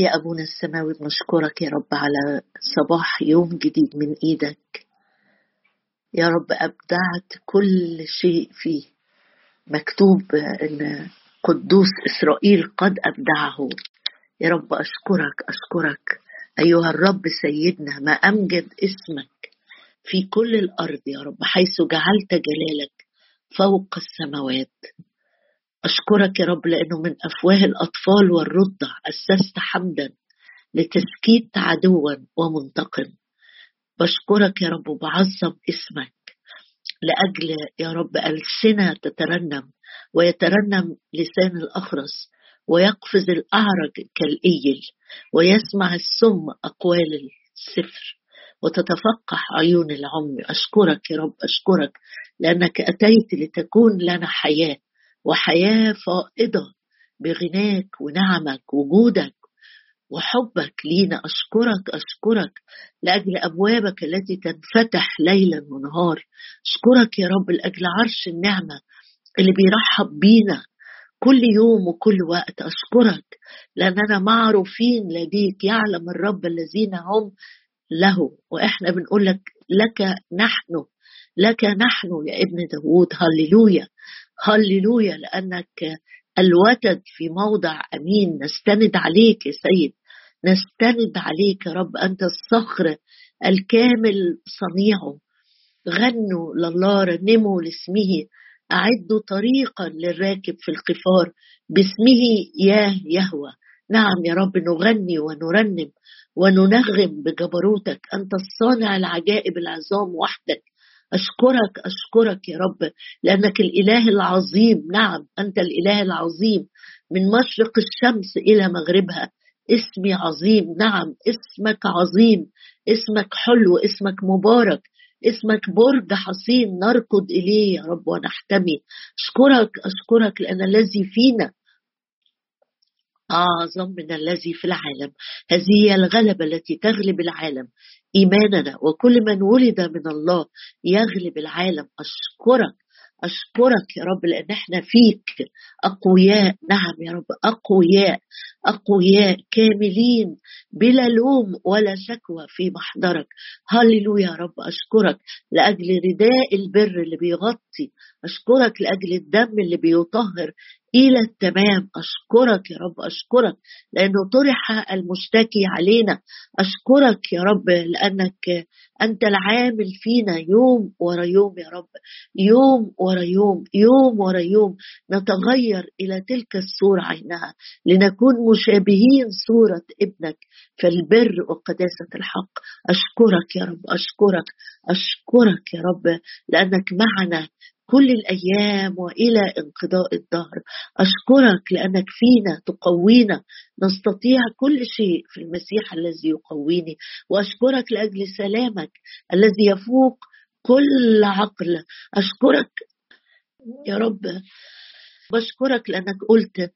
يا أبونا السماوي بنشكرك يا رب على صباح يوم جديد من إيدك. يا رب أبدعت كل شيء فيه. مكتوب أن قدوس إسرائيل قد أبدعه. يا رب أشكرك أشكرك. أيها الرب سيدنا ما أمجد اسمك في كل الأرض يا رب حيث جعلت جلالك فوق السماوات. أشكرك يا رب لأنه من أفواه الأطفال والرضع أسست حمدا لتسكيت عدوا ومنتقم. بشكرك يا رب وبعظم اسمك لأجل يا رب ألسنة تترنم ويترنم لسان الأخرس ويقفز الأعرج كالإيل ويسمع السم أقوال السفر وتتفقح عيون العمي أشكرك يا رب أشكرك لأنك أتيت لتكون لنا حياة وحياة فائضة بغناك ونعمك وجودك وحبك لينا. أشكرك أشكرك لأجل أبوابك التي تنفتح ليلا ونهار. أشكرك يا رب لأجل عرش النعمة اللي بيرحب بينا كل يوم وكل وقت. أشكرك لأننا معروفين لديك يعلم الرب الذين هم له. وإحنا بنقول لك لك نحن لك نحن يا ابن داوود هللويا. هللويا لأنك الوتد في موضع أمين. نستند عليك يا سيد نستند عليك يا رب. أنت الصخر الكامل صنيعه غنوا لله رنموا لاسمه. أعدوا طريقا للراكب في القفار باسمه ياه يهوى. نعم يا رب نغني ونرنم وننغم بجبروتك. أنت الصانع العجائب العظام وحدك. أشكرك أشكرك يا رب لأنك الإله العظيم. نعم أنت الإله العظيم. من مشرق الشمس إلى مغربها. اسمي عظيم. نعم اسمك عظيم. اسمك حلو اسمك مبارك. اسمك برج حصين نركض إليه يا رب ونحتمي. أشكرك أشكرك لأن الذي فينا أعظم من الذي في العالم. هذه هي الغلبة التي تغلب العالم. إيماننا وكل من ولد من الله يغلب العالم. أشكرك أشكرك يا رب لأن إحنا فيك. أقوياء نعم يا رب أقوياء أقوياء كاملين بلا لوم ولا شكوى في محضرك. هللويا يا رب أشكرك لأجل رداء البر اللي بيغطي. أشكرك لأجل الدم اللي بيطهر إلى التمام. أشكرك يا رب أشكرك لأنه طرح المشتكي علينا. أشكرك يا رب لأنك أنت العامل فينا يوم ورا يوم يا رب. يوم ورا يوم يوم ورا يوم نتغير إلى تلك الصورة عينها لنكون مشابهين صورة ابنك في البر وقداسة الحق. أشكرك يا رب أشكرك أشكرك يا رب لأنك معنا كل الأيام وإلى انقضاء الدهر. أشكرك لأنك فينا تقوينا. نستطيع كل شيء في المسيح الذي يقويني. وأشكرك لأجل سلامك الذي يفوق كل عقل. أشكرك يا رب. بشكرك لأنك قلت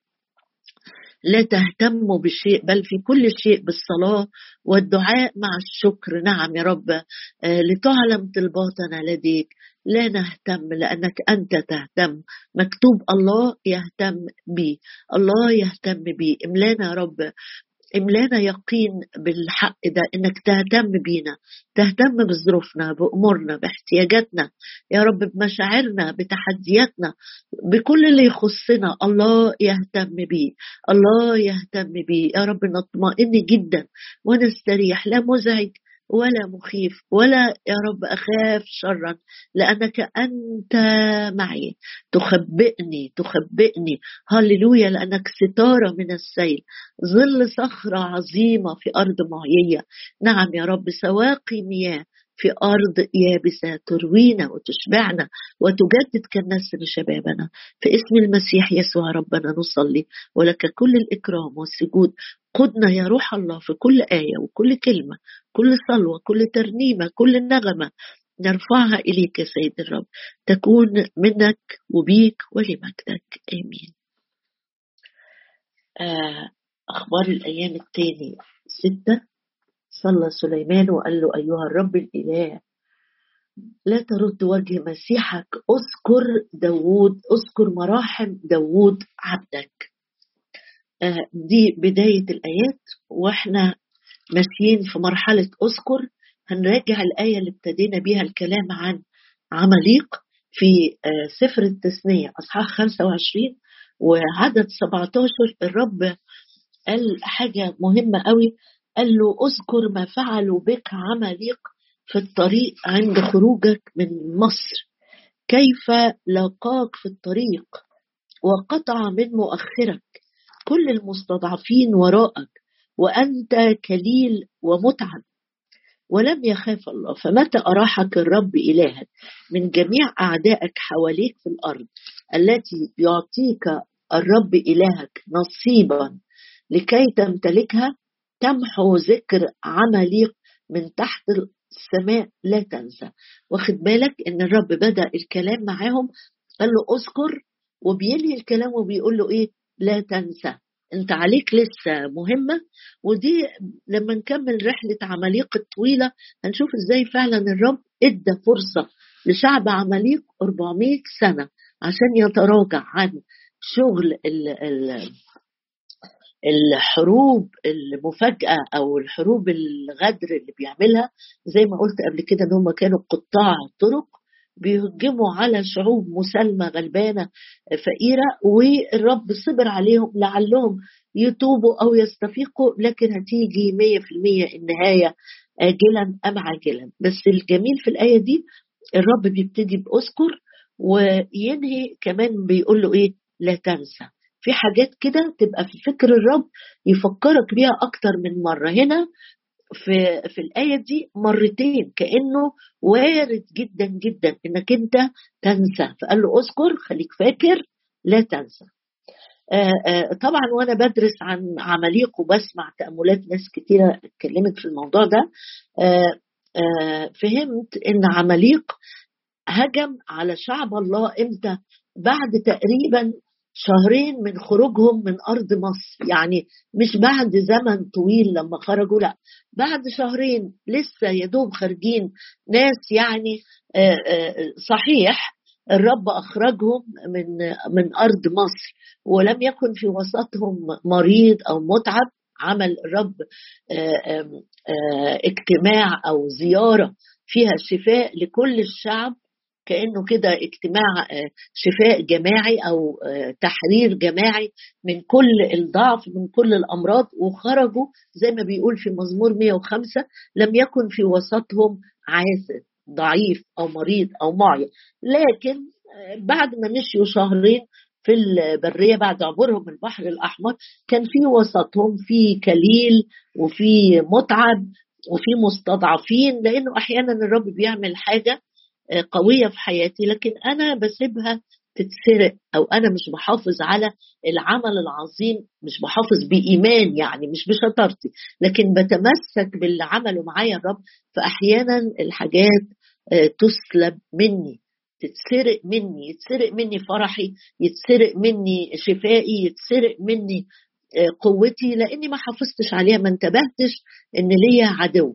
لا تهتموا بشيء بل في كل شيء بالصلاة والدعاء مع الشكر. نعم يا رب. آه، لتعلم طلباتنا لديك. لا نهتم لأنك أنت تهتم. مكتوب الله يهتم بي. الله يهتم بي. املانا يا رب. املانا يقين بالحق ده انك تهتم بينا تهتم بظروفنا بأمورنا باحتياجاتنا يا رب بمشاعرنا بتحدياتنا بكل اللي يخصنا الله يهتم بيه الله يهتم بيه يا رب نطمئن جدا ونستريح لا مزعج. ولا مخيف ولا يا رب أخاف شرا لأنك أنت معي. تخبئني تخبئني. هللويا لأنك ستاره من السيل. ظل صخرة عظيمة في أرض معيية. نعم يا رب سواقي مياه. في أرض يابسة تروينا وتشبعنا وتجدد كالنسر شبابنا. في اسم المسيح يسوع ربنا نصلي. ولك كل الإكرام والسجود. قدنا يا روح الله في كل آية وكل كلمة كل صلوة كل ترنيمة كل نغمة نرفعها إليك يا سيد الرب. تكون منك وبيك ولمجدك. آمين. آه، أخبار الأيام التاني ستة. صلى سليمان وقال له أيها الرب الإله لا ترد وجه مسيحك. اذكر داوود اذكر مراحم داوود عبدك. دي بداية الآيات وإحنا ماشيين في مرحلة أذكر. هنراجع الآية اللي ابتدينا بيها الكلام عن عماليق في سفر التثنية أصحاح 25 وعدد 17 الرب قال حاجة مهمة قوي. قال له أذكر ما فعلوا بك عماليق في الطريق عند خروجك من مصر. كيف لاقاك في الطريق وقطع من مؤخرك كل المستضعفين وراءك وأنت كليل ومتعب ولم يخاف الله. فمتى أراحك الرب إلهك من جميع أعدائك حواليك في الأرض التي يعطيك الرب إلهك نصيبا لكي تمتلكها؟ تمحو ذكر عمليق من تحت السماء لا تنسى. واخد بالك إن الرب بدأ الكلام معاهم قال له أذكر وبينهي الكلام وبيقول له إيه؟ لا تنسى. أنت عليك لسه مهمة ودي لما نكمل رحلة عماليق الطويلة هنشوف إزاي فعلا الرب إدى فرصة لشعب عماليق 400 سنة عشان يتراجع عن شغل ال ال الحروب المفاجأة أو الحروب الغدر اللي بيعملها زي ما قلت قبل كده إن هم كانوا قطاع طرق بيهجموا على شعوب مسالمة غلبانة فقيرة والرب صبر عليهم لعلهم يتوبوا أو يستفيقوا لكن هتيجي مية في المية النهاية آجلا أم عاجلا. بس الجميل في الآية دي الرب بيبتدي بأذكر وينهي كمان بيقول له إيه؟ لا تنسى. في حاجات كده تبقى في فكر الرب يفكرك بيها أكتر من مرة. هنا في في الآية دي مرتين كأنه وارد جدا جدا إنك أنت تنسى. فقال له أذكر خليك فاكر لا تنسى. آآ آآ طبعا وأنا بدرس عن عماليق وبسمع تأملات ناس كتيرة اتكلمت في الموضوع ده. آآ فهمت إن عماليق هجم على شعب الله إمتى؟ بعد تقريبا شهرين من خروجهم من أرض مصر. يعني مش بعد زمن طويل لما خرجوا لا بعد شهرين لسه يا دوب خارجين. ناس يعني صحيح الرب أخرجهم من من أرض مصر ولم يكن في وسطهم مريض أو متعب. عمل الرب اجتماع أو زيارة فيها شفاء لكل الشعب. كأنه كده اجتماع شفاء جماعي أو تحرير جماعي من كل الضعف من كل الأمراض وخرجوا زي ما بيقول في مزمور 105 لم يكن في وسطهم عاسر ضعيف أو مريض أو معيا لكن بعد ما مشيوا شهرين في البرية بعد عبورهم البحر الأحمر كان في وسطهم في كليل وفي متعب وفي مستضعفين لأنه أحيانا الرب بيعمل حاجة قوية في حياتي لكن أنا بسيبها تتسرق أو أنا مش بحافظ على العمل العظيم مش بحافظ بإيمان يعني مش بشطارتي لكن بتمسك باللي عمله معايا الرب فأحيانا الحاجات تسلب مني تتسرق مني يتسرق مني فرحي يتسرق مني شفائي يتسرق مني قوتي لأني ما حافظتش عليها ما انتبهتش إن ليا عدو.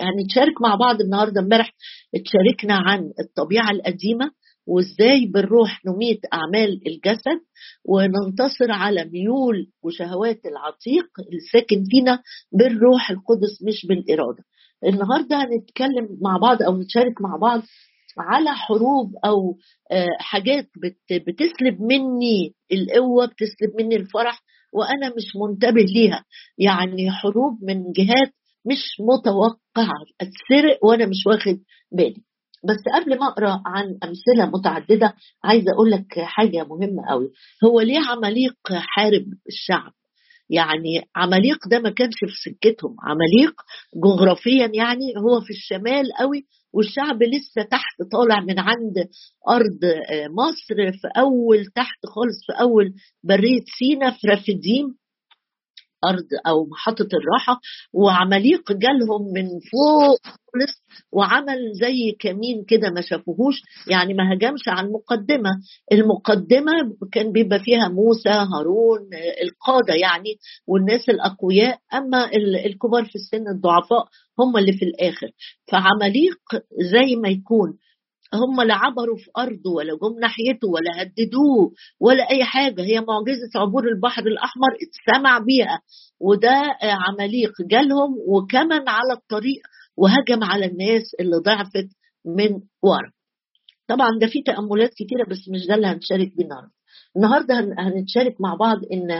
هنتشارك مع بعض النهارده امبارح اتشاركنا عن الطبيعة القديمة وازاي بالروح نميت أعمال الجسد وننتصر على ميول وشهوات العتيق الساكن فينا بالروح القدس مش بالإرادة. النهارده هنتكلم مع بعض أو نتشارك مع بعض على حروب أو حاجات بتسلب مني القوة بتسلب مني الفرح وأنا مش منتبه ليها يعني حروب من جهات مش متوقعه اتسرق وأنا مش واخد بالي. بس قبل ما أقرأ عن أمثلة متعددة عايزة أقول لك حاجة مهمة قوي هو ليه عماليق حارب الشعب؟ يعني عماليق ده ما كانش في سكتهم. عماليق جغرافيا يعني هو في الشمال قوي والشعب لسه تحت طالع من عند أرض مصر في أول تحت خالص في أول برية سينا في رافديم ارض أو محطة الراحة وعماليق جالهم من فوق خالص وعمل زي كمين كده ما شافوهوش. يعني ما هجمش على المقدمة. المقدمة كان بيبقى فيها موسى هارون القادة يعني والناس الأقوياء. أما الكبار في السن الضعفاء هم اللي في الآخر. فعماليق زي ما يكون هم لا عبروا في أرضه ولا جم ناحيته ولا هددوه ولا أي حاجة. هي معجزة عبور البحر الأحمر اتسمع بيها وده عماليق جالهم وكمن على الطريق وهجم على الناس اللي ضعفت من ورا. طبعا ده في تأملات كتيرة بس مش ده اللي هنشارك بيه النهارده. النهارده هنتشارك مع بعض إن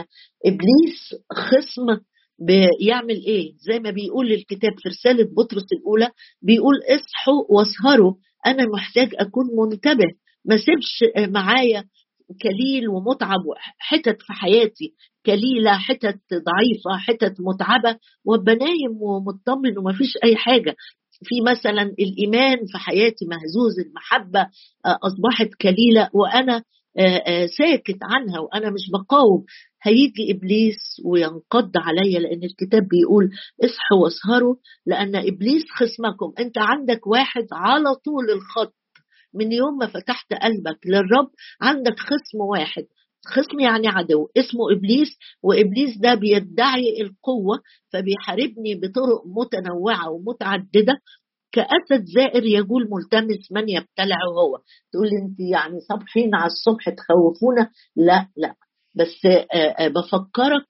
إبليس خصم بيعمل إيه؟ زي ما بيقول الكتاب في رسالة بطرس الأولى بيقول اصحوا واسهروا أنا محتاج أكون منتبه ما سيبش معايا كليل ومتعب حتت في حياتي كليلة حتت ضعيفة حتت متعبة وأبقى نايم ومطمن وما فيش أي حاجة. في مثلا الإيمان في حياتي مهزوز المحبة أصبحت كليلة وأنا ساكت عنها وأنا مش بقاوم. هيجي إبليس وينقض عليا لأن الكتاب بيقول اصحوا واسهروا لأن إبليس خصمكم. أنت عندك واحد على طول الخط. من يوم ما فتحت قلبك للرب عندك خصم واحد. خصم يعني عدو. اسمه إبليس وإبليس ده بيدعي القوة فبيحاربني بطرق متنوعة ومتعددة. كأسد زائر يقول ملتمس من يبتلعه هو. تقول أنت يعني صبحين على الصبح تخوفونا؟ لا لا. بس بفكرك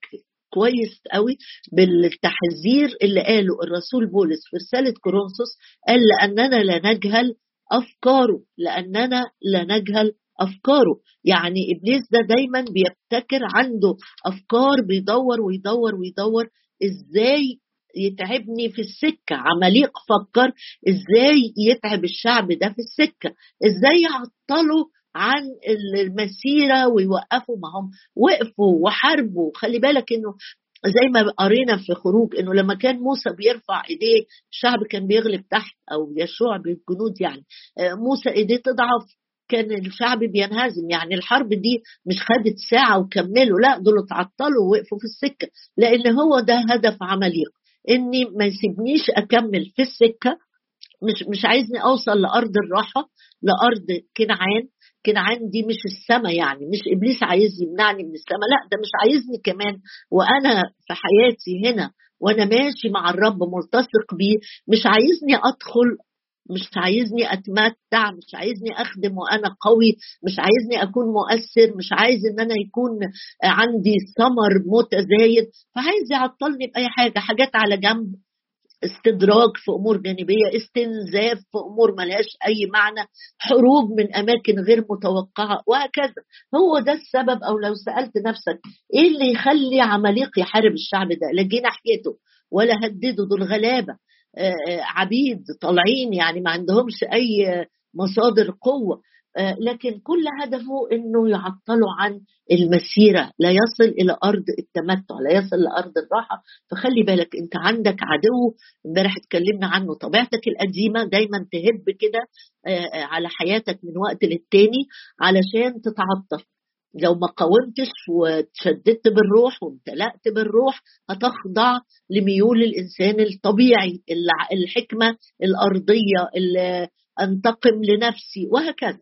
كويس قوي بالتحذير اللي قاله الرسول بولس في رسالة كورنثوس قال لأننا لا نجهل أفكاره لأننا لا نجهل أفكاره. يعني إبليس ده دايما بيبتكر عنده أفكار بيدور ويدور ويدور إزاي يتعبني في السكة. عماليق فكر إزاي يتعب الشعب ده في السكة إزاي يعطله عن المسيرة ويوقفوا ما هم وقفوا وحاربوا. خلي بالك إنه زي ما قرينا في خروج إنه لما كان موسى بيرفع إيديه الشعب كان بيغلب تحت أو يشوع بالجنود يعني. موسى إيديه تضعف. كان الشعب بينهزم يعني. الحرب دي مش خدت ساعة وكملوا. لا دول اتعطلوا ووقفوا في السكة. لأن هو ده هدف عمليق إني ما يسيبنيش أكمل في السكة. مش مش عايزني أوصل لأرض الراحة لأرض كنعان. كنعان دي مش السماء يعني مش إبليس عايز يمنعني من السماء لا ده مش عايزني كمان. وأنا في حياتي هنا وأنا ماشي مع الرب ملتصق بيه مش عايزني أدخل مش عايزني أتمتع مش عايزني أخدم وأنا قوي مش عايزني أكون مؤثر مش عايز إن أنا يكون عندي ثمر متزايد. فعايز يعطلني باي حاجة حاجات على جنب. استدراج في أمور جانبية استنزاف في أمور ملهاش أي معنى حروب من أماكن غير متوقعة وهكذا. هو ده السبب أو لو سألت نفسك إيه اللي يخلي عماليق يحارب الشعب ده؟ لا جه ناحيته ولا هدده دول غلابه عبيد طالعين يعني ما عندهمش أي مصادر قوة. لكن كل هدفه إنه يعطلوا عن المسيرة لا يصل إلى أرض التمتع لا يصل لارض الراحة. فخلي بالك أنت عندك عدو امبارح اتكلمنا عنه طبيعتك القديمة دايما تهب كده على حياتك من وقت للتاني علشان تتعطل. لو ما قاومتش وتشددت بالروح وامتلأت بالروح هتخضع لميول الإنسان الطبيعي الحكمة الأرضية اللي أنتقم لنفسي وهكذا.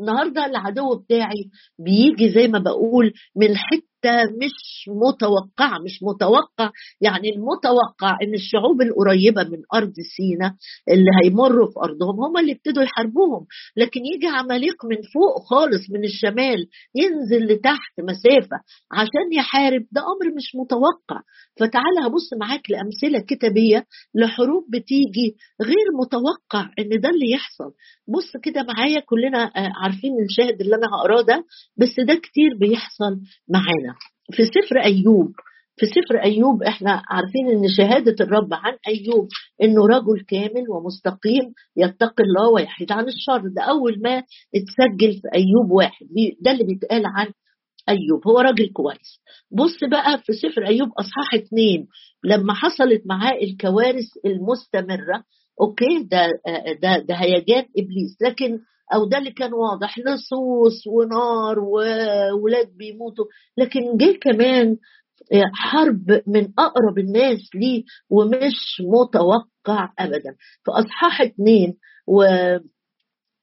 النهارده العدو بتاعي بيجي زي ما بقول من حتة مش متوقعه مش متوقع. يعني المتوقع إن الشعوب القريبة من أرض سينا اللي هيمروا في أرضهم هم اللي ابتدوا يحاربوهم. لكن يجي عماليق من فوق خالص من الشمال ينزل لتحت مسافة عشان يحارب ده أمر مش متوقع. فتعالى هبص معاك لأمثلة كتابية لحروب بتيجي غير متوقع إن ده اللي يحصل. بص كده معايا كلنا عارفين الشاهد اللي أنا هقراه ده بس ده كتير بيحصل معانا. في سفر أيوب في سفر أيوب إحنا عارفين إن شهادة الرب عن أيوب إنه رجل كامل ومستقيم يتقي الله ويحيد عن الشر. ده أول ما اتسجل في أيوب واحد. ده اللي بيتقال عن أيوب. هو راجل كويس. بص بقى في سفر أيوب أصحاح اتنين. لما حصلت معاه الكوارث المستمرة أوكي ده ده ده هيجان إبليس. لكن أو ده اللي كان واضح لصوص ونار وولاد بيموتوا. لكن جه كمان حرب من أقرب الناس ليه ومش متوقع ابدا. في اصحاح اثنين و...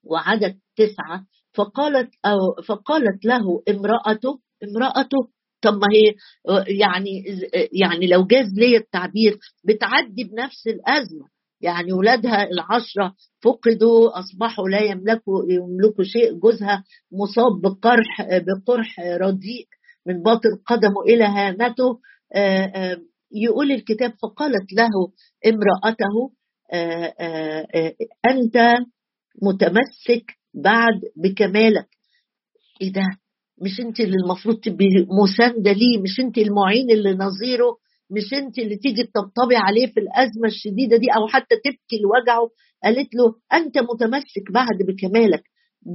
وعدد تسعة. فقالت أو فقالت له امرأته امرأته طب ما هي يعني يعني لو جاز لي التعبير بتعدي بنفس الأزمة. يعني ولادها العشرة فقدوا أصبحوا لا يملكوا يملكوا شيء جوزها مصاب بقرح بقرح رديء من باطن قدمه إلى هامته. يقول الكتاب فقالت له امرأته أنت متمسك بعد بكمالك. إيه ده؟ مش أنت اللي المفروض تبقي مساندة ليه؟ مش أنت المعين اللي نظيره؟ مش انت اللي تيجي تطبطبي عليه في الأزمة الشديدة دي أو حتى تبكي لوجعه. قالت له أنت متمسك بعد بكمالك.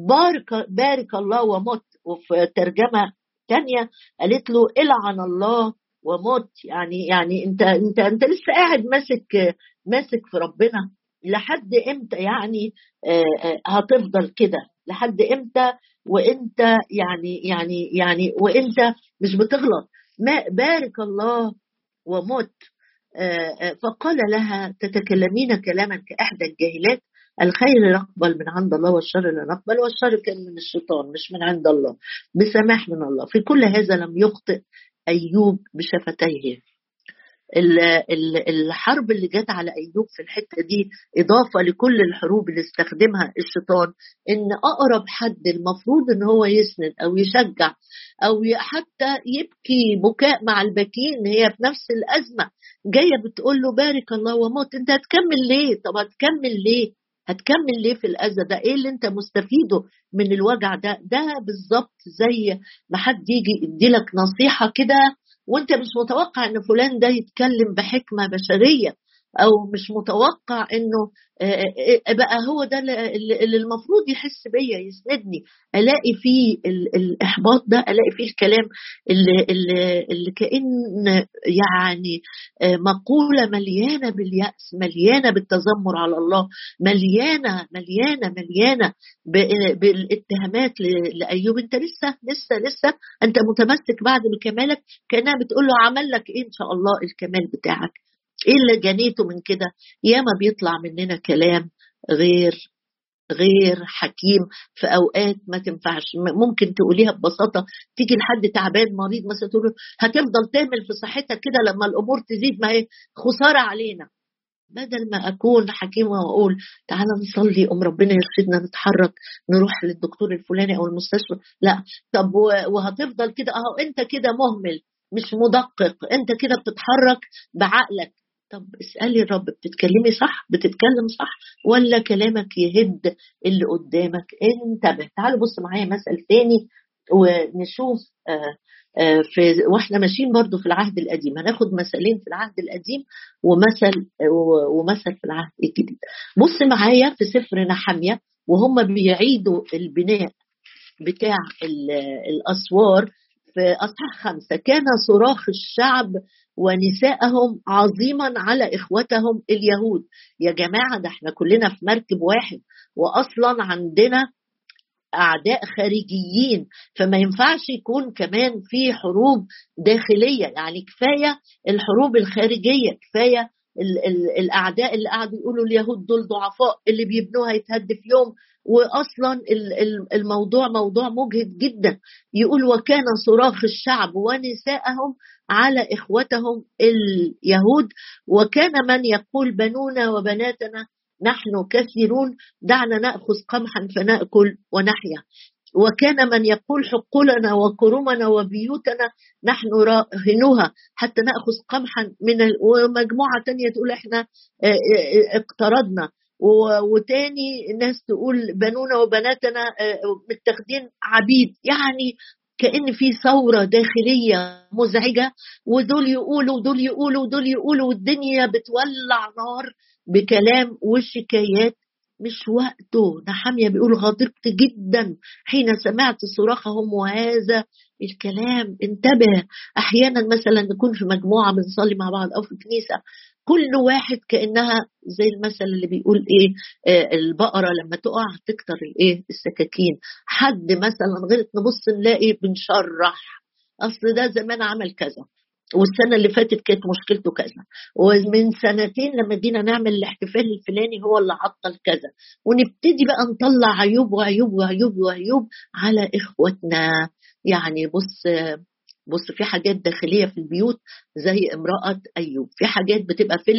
بارك بارك الله ومت وفي ترجمة ثانية قالت له إلعن الله ومت يعني يعني أنت أنت أنت لسه قاعد ماسك ماسك في ربنا. لحد إمتى يعني هتفضل كده؟ لحد إمتى؟ وانت يعني يعني يعني وانت مش بتغلط. ما بارك الله ومت فقال لها تتكلمين كلاما كاحدى الجاهلات؟ الخير نقبل من عند الله والشر لا نقبل والشر كان من الشيطان مش من عند الله بسماح من الله. في كل هذا لم يخطئ أيوب بشفتيه. الحرب اللي جت على أيوب في الحتة دي إضافة لكل الحروب اللي استخدمها الشيطان إن أقرب حد المفروض إن هو يسند أو يشجع أو حتى يبكي بكاء مع الباكين هي في نفس الأزمة جاية بتقول له بارك الله وموت أنت هتكمل ليه؟ طب هتكمل ليه؟ هتكمل ليه في الاذى ده إيه اللي أنت مستفيده من الوجع ده؟ ده بالظبط زي ما حد يجي يديلك نصيحة كده وانت مش متوقع ان فلان ده يتكلم بحكمة بشرية. أو مش متوقع إنه بقى هو ده اللي المفروض يحس بيا يسندني. ألاقي فيه الإحباط ده ألاقي فيه الكلام اللي, اللي, اللي كأن يعني مقولة مليانة باليأس مليانة بالتذمر على الله مليانة مليانة مليانة بالاتهامات لأيوب. أنت لسه لسه لسه أنت متمسك بعد بكمالك كأنها بتقول له عمل لك إيه إن شاء الله الكمال بتاعك. إيه اللي جنيته من كده؟ ياما بيطلع مننا كلام غير غير حكيم في أوقات ما تنفعش. ممكن تقوليها ببساطة تيجي لحد تعبان مريض مثلا تقول له هتفضل تعمل في صحتك كده لما الأمور تزيد ما هي خسارة علينا. بدل ما أكون حكيمة وأقول تعالى نصلي ام ربنا يرشدنا نتحرك نروح للدكتور الفلاني أو المستشفى. لا. طب وهتفضل كده. أهو أنت كده مهمل مش مدقق. أنت كده بتتحرك بعقلك. طب اسألي الرب بتتكلمي صح؟ بتتكلم صح؟ ولا كلامك يهد اللي قدامك؟ انتبه تعالوا بص معايا مثل تاني ونشوف آآ آآ في وإحنا ماشيين برضو في العهد القديم. هناخد مثلين في العهد القديم ومثل ومثل في العهد الجديد. بص معايا في سفر نحمية وهم بيعيدوا البناء بتاع الأسوار في أصحاح خمسة كان صراخ الشعب ونساءهم عظيما على إخوتهم اليهود. يا جماعة ده إحنا كلنا في مركب واحد واصلا عندنا أعداء خارجيين فما ينفعش يكون كمان في حروب داخلية. يعني كفاية الحروب الخارجية كفاية ال ال الأعداء اللي قعدوا يقولوا اليهود دول ضعفاء اللي بيبنوها يتهد في يوم. واصلا الموضوع موضوع مجهد جدا يقول وكان صراخ الشعب ونساءهم على إخوتهم اليهود وكان من يقول بنونا وبناتنا نحن كثيرون دعنا نأخذ قمحا فنأكل ونحيا وكان من يقول حقولنا وكرمنا وبيوتنا نحن راهنوها حتى نأخذ قمحا من. ومجموعة تانية تقول إحنا اقترضنا وتاني ناس تقول بنونا وبناتنا متاخدين عبيد. يعني كأن في ثورة داخلية مزعجة ودول يقولوا ودول يقولوا ودول يقولوا والدنيا بتولع نار بكلام وشكايات. مش وقته. نحامية بيقول غضبت جدا حين سمعت صراخهم وهذا الكلام. انتبه. أحيانا مثلا نكون في مجموعة بنصلي مع بعض أو في كنيسة كل واحد كأنها زي المثل اللي بيقول إيه آه البقرة لما تقع تكتر الإيه السكاكين. حد مثلا غلط نبص نلاقي بنشرح. أصل ده زمان عمل كذا والسنة اللي فاتت كانت مشكلته كذا. ومن سنتين لما جينا نعمل الاحتفال الفلاني هو اللي عطل كذا. ونبتدي بقى نطلع عيوب وعيوب وعيوب وعيوب على إخواتنا. يعني بص بص في حاجات داخلية في البيوت زي امرأة أيوب. في حاجات بتبقى في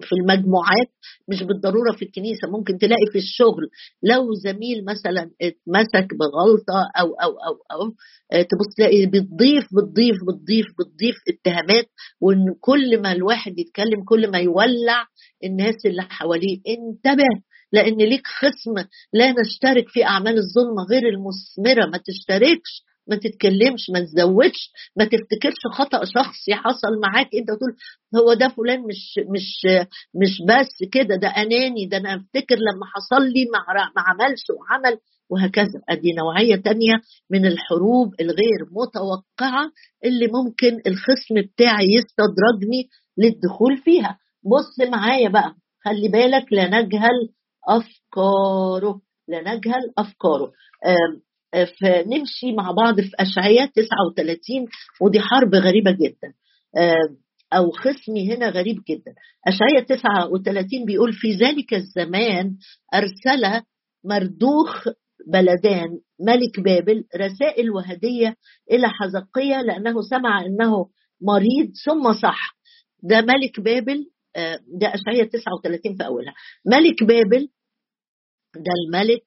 في المجموعات مش بالضرورة في الكنيسة. ممكن تلاقي في الشغل لو زميل مثلا اتمسك بغلطة أو أو أو أو آه، تبص تلاقي بتضيف بتضيف بتضيف بتضيف اتهامات وإن كل ما الواحد يتكلم كل ما يولع الناس اللي حواليه. انتبه لأن ليك خصم لا نشترك في أعمال الظلم غير المثمرة. ما تشتركش ما تتكلمش ما تزودش ما تفتكرش خطأ شخصي حصل معاك. انت تقول هو ده فلان مش مش مش بس كده ده أناني ده أنا أفتكر لما حصل لي ما, عملش وعمل وهكذا. أدي نوعية تانية من الحروب الغير متوقعة اللي ممكن الخصم بتاعي يستدرجني للدخول فيها. بص معايا بقى خلي بالك لا نجهل أفكاره لا نجهل أفكاره. فنمشي مع بعض في أشعية 39 ودي حرب غريبة جدا. أو خصمي هنا غريب جدا. أشعية 39 بيقول في ذلك الزمان أرسل مردوخ بلدان ملك بابل رسائل وهدية إلى حزقية لأنه سمع أنه مريض ثم صح. ده ملك بابل ده أشعية 39 في أولها. ملك بابل ده الملك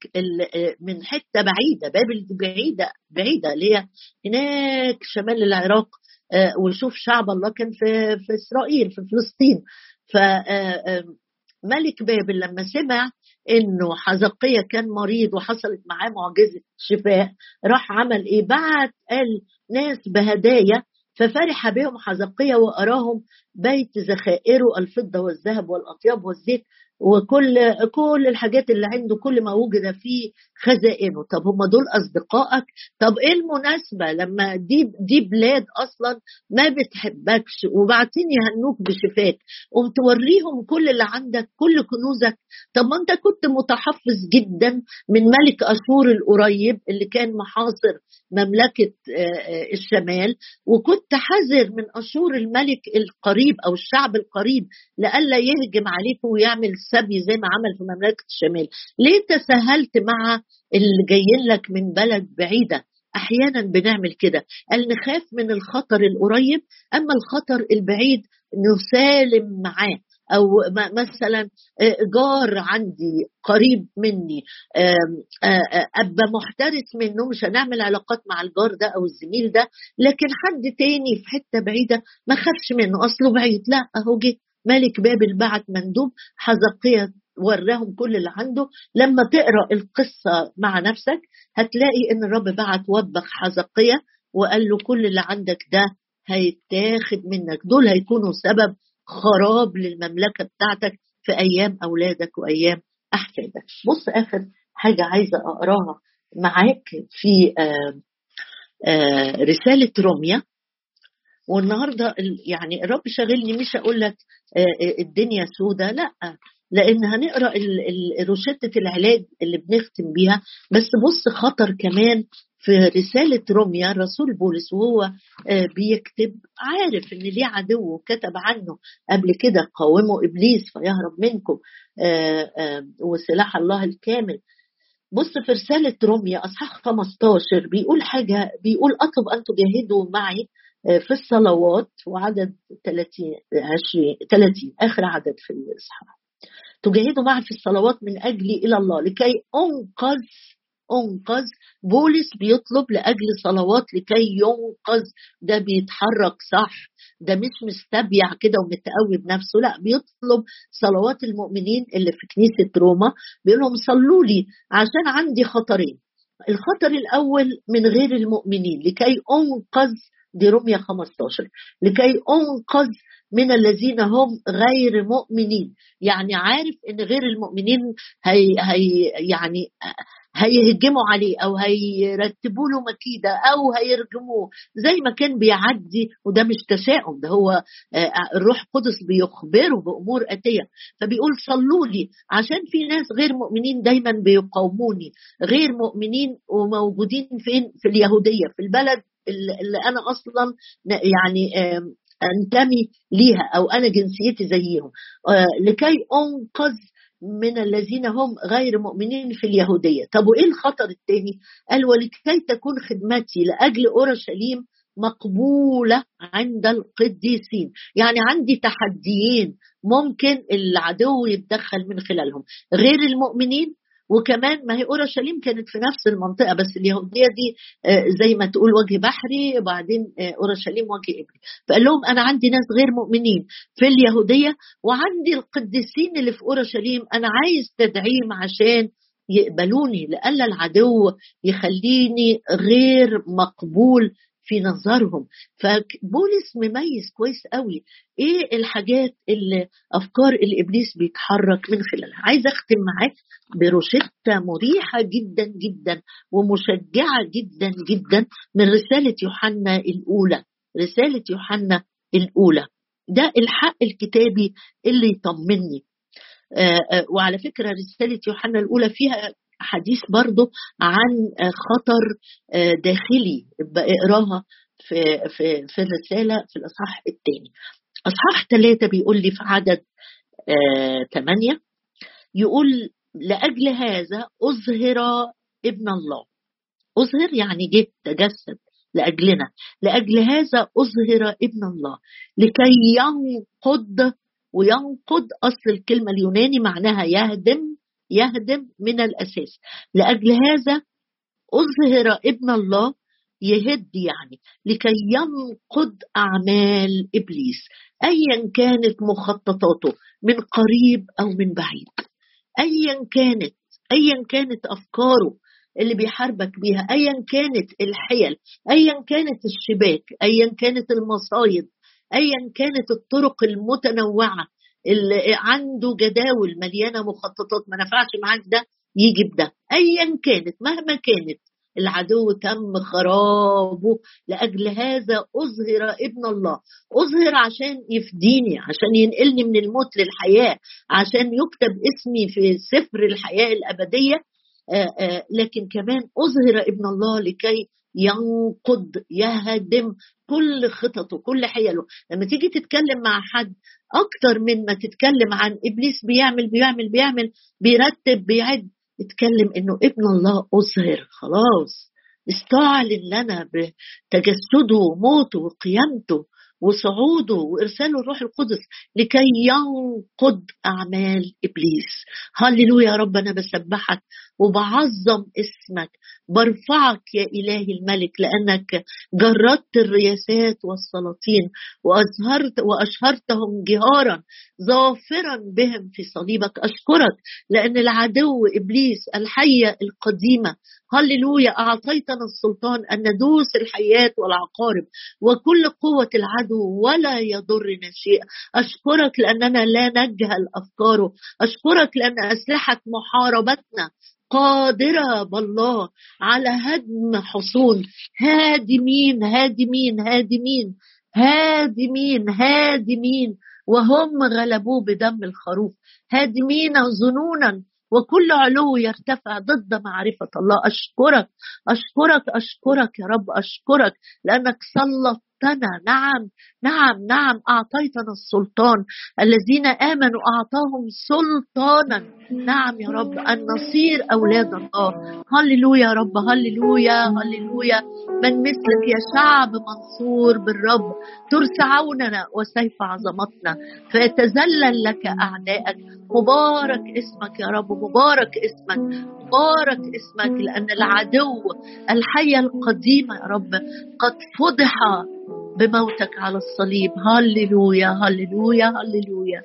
من حتة بعيدة بابل بعيده بعيدة اللي هي هناك شمال العراق آه، وشوف شعب الله كان في في إسرائيل في فلسطين. ف آه، آه، ملك بابل لما سمع إنه حزقية كان مريض وحصلت معاه معجزة شفاء راح عمل إيه؟ بعت قال ناس بهدايا ففرح بهم حزقية وأراهم بيت ذخائره الفضة والذهب والأطياب والزيت. وكل كل الحاجات اللي عنده كل ما وجد في خزائنه. طب هم دول أصدقائك؟ طب إيه المناسبة لما دي دي بلاد أصلا ما بتحبكش؟ وبعدين يهنوك بشفاك قوم توريهم كل اللي عندك كل كنوزك. طب ما أنت كنت متحفظ جدا من ملك أشور القريب اللي كان محاصر مملكة الشمال. وكنت حذر من أشور الملك القريب أو الشعب القريب لئلا يهجم عليك ويعمل سبي زي ما عمل في مملكة الشمال. ليه تساهلت مع اللي جايين لك من بلد بعيدة؟ أحيانا بنعمل كده. قال نخاف من الخطر القريب أما الخطر البعيد نسالم معاه. أو مثلا جار عندي قريب مني أبقى محترس منه مش هنعمل علاقات مع الجار ده أو الزميل ده لكن حد تاني في حتة بعيدة ما خافش منه. أصله بعيد. لا أهو جه. ملك بابل بعت مندوب حزقية وراهم كل اللي عنده. لما تقرأ القصة مع نفسك هتلاقي إن الرب بعت وبخ حزقية وقال له كل اللي عندك ده هيتاخد منك. دول هيكونوا سبب خراب للمملكة بتاعتك في أيام أولادك وأيام أحفادك. بص آخر حاجة عايزة أقراها معاك في آآ آآ رسالة روميا والنهارده يعني الرب شاغلني مش أقول لك الدنيا سودة لا لأن هنقرأ روشته العلاج اللي بنختم بيها. بس بص خطر كمان في رسالة روميا رسول بولس وهو بيكتب عارف إن ليه عدو وكتب عنه قبل كده قاوموا إبليس فيهرب منكم وسلاح الله الكامل. بص في رسالة روميا أصحاح 15 بيقول حاجة بيقول أطلب أن تجاهدوا معي في الصلوات وعدد 30 20 30 آخر عدد في الإصحاح تجاهدوا معي في الصلوات من أجلي إلى الله لكي أنقذ أنقذ. بولس بيطلب لأجل صلوات لكي ينقذ. ده بيتحرك صح ده مش مستبيع كده ومتقوي بنفسه لا بيطلب صلوات المؤمنين اللي في كنيسة روما بيقول لهم صلوا لي عشان عندي خطرين. الخطر الأول من غير المؤمنين لكي أنقذ دي روميا 15 لكي أنقذ من الذين هم غير مؤمنين. يعني عارف إن غير المؤمنين هي, هي يعني هيهجموا عليه أو هيرتبوا له مكيدة أو هيرجموه. زي ما كان بيعدي وده مش تشاؤم ده هو الروح القدس بيخبره بأمور أتية. فبيقول صلوا لي عشان في ناس غير مؤمنين دايما بيقاوموني. غير مؤمنين وموجودين فين؟ في اليهودية في البلد اللي أنا أصلا يعني أنتمي ليها أو أنا جنسيتي زيهم. لكي أنقذ من الذين هم غير مؤمنين في اليهودية. طب وإيه الخطر الثاني قال ولكي تكون خدمتي لأجل أورشليم مقبولة عند القديسين. يعني عندي تحديين ممكن العدو يتدخل من خلالهم. غير المؤمنين وكمان ما هي أورشليم كانت في نفس المنطقة بس اليهودية دي آه، زي ما تقول وجه بحري وبعدين آه، أورشليم وجه ابري فقال لهم أنا عندي ناس غير مؤمنين في اليهودية وعندي القديسين اللي في أورشليم أنا عايز تدعيم عشان يقبلوني لألا العدو يخليني غير مقبول في نظرهم. فبولس مميز كويس قوي إيه الحاجات اللي افكار الابليس بيتحرك من خلالها. عايز اختم معاك بروشته مريحة جدا جدا ومشجعة جدا جدا من رسالة يوحنا الأولى. رسالة يوحنا الأولى. ده الحق الكتابي اللي يطمني. آه، آه، وعلى فكرة رسالة يوحنا الأولى فيها حديث برضه عن خطر آه، داخلي اقراها في في في الرسالة في الإصحاح الثاني. إصحاح ثلاثة بيقول لي في عدد ثمانية يقول لأجل هذا أظهر ابن الله. أظهر يعني جه تجسد لأجلنا. لأجل هذا أظهر ابن الله. لكي ينقض وينقض أصل الكلمة اليوناني معناها يهدم يهدم من الأساس. لأجل هذا أظهر ابن الله يهد يعني لكي ينقض أعمال إبليس ايا كانت مخططاته من قريب أو من بعيد. ايا كانت ايا كانت أفكاره اللي بيحاربك بيها ايا كانت الحيل ايا كانت الشباك ايا كانت المصايد ايا كانت الطرق المتنوعة. اللي عنده جداول مليانة مخططات ما نفعش معاك ده يجي بده. ايا كانت مهما كانت العدو تم خرابه لأجل هذا أظهر ابن الله. أظهر عشان يفديني عشان ينقلني من الموت للحياة عشان يكتب اسمي في سفر الحياة الأبدية. آآ آآ لكن كمان أظهر ابن الله لكي ينقض يهدم كل خططه كل حيله لما تيجي تتكلم مع حد أكتر من ما تتكلم عن إبليس بيعمل بيعمل بيعمل بيرتب بيعد. اتكلم إنه ابن الله اظهر خلاص. استعلن لنا بتجسده وموته وقيامته وصعوده وإرساله الروح القدس لكي ينقض أعمال إبليس. هللويا يا رب أنا بسبحك. وبعظم اسمك. برفعك يا إلهي الملك لأنك جردت الرياسات والسلاطين وأظهرت وأشهرتهم جهارا ظافرا بهم في صليبك. أشكرك لأن العدو إبليس الحية القديمة هللويا أعطيتنا السلطان أن ندوس الحيات والعقارب وكل قوة العدو ولا يضرنا شيء أشكرك لأننا لا نجهل أفكاره. أشكرك لأن أسلحة محاربتنا قادرة بالله على هدم حصون. هادمين هادمين هادمين هادمين هادمين. وهم غلبوه بدم الخروف. هادمين ظنونا. وكل علو يرتفع ضد معرفة الله. أشكرك أشكرك أشكرك يا رب أشكرك. لأنك سلطت أعطتنا نعم نعم نعم أعطيتنا السلطان. الذين آمنوا أعطاهم سلطانا. نعم يا رب أن نصير أولاد الله. هللويا يا رب هللويا هللويا. من مثلك يا شعب منصور بالرب. ترس عوننا وسيف عظمتنا. فيتذلل لك أعدائك مبارك اسمك يا رب مبارك اسمك مبارك اسمك لأن العدو الحية القديمة يا رب قد فضح بموتك على الصليب. هللويا هللويا هللويا.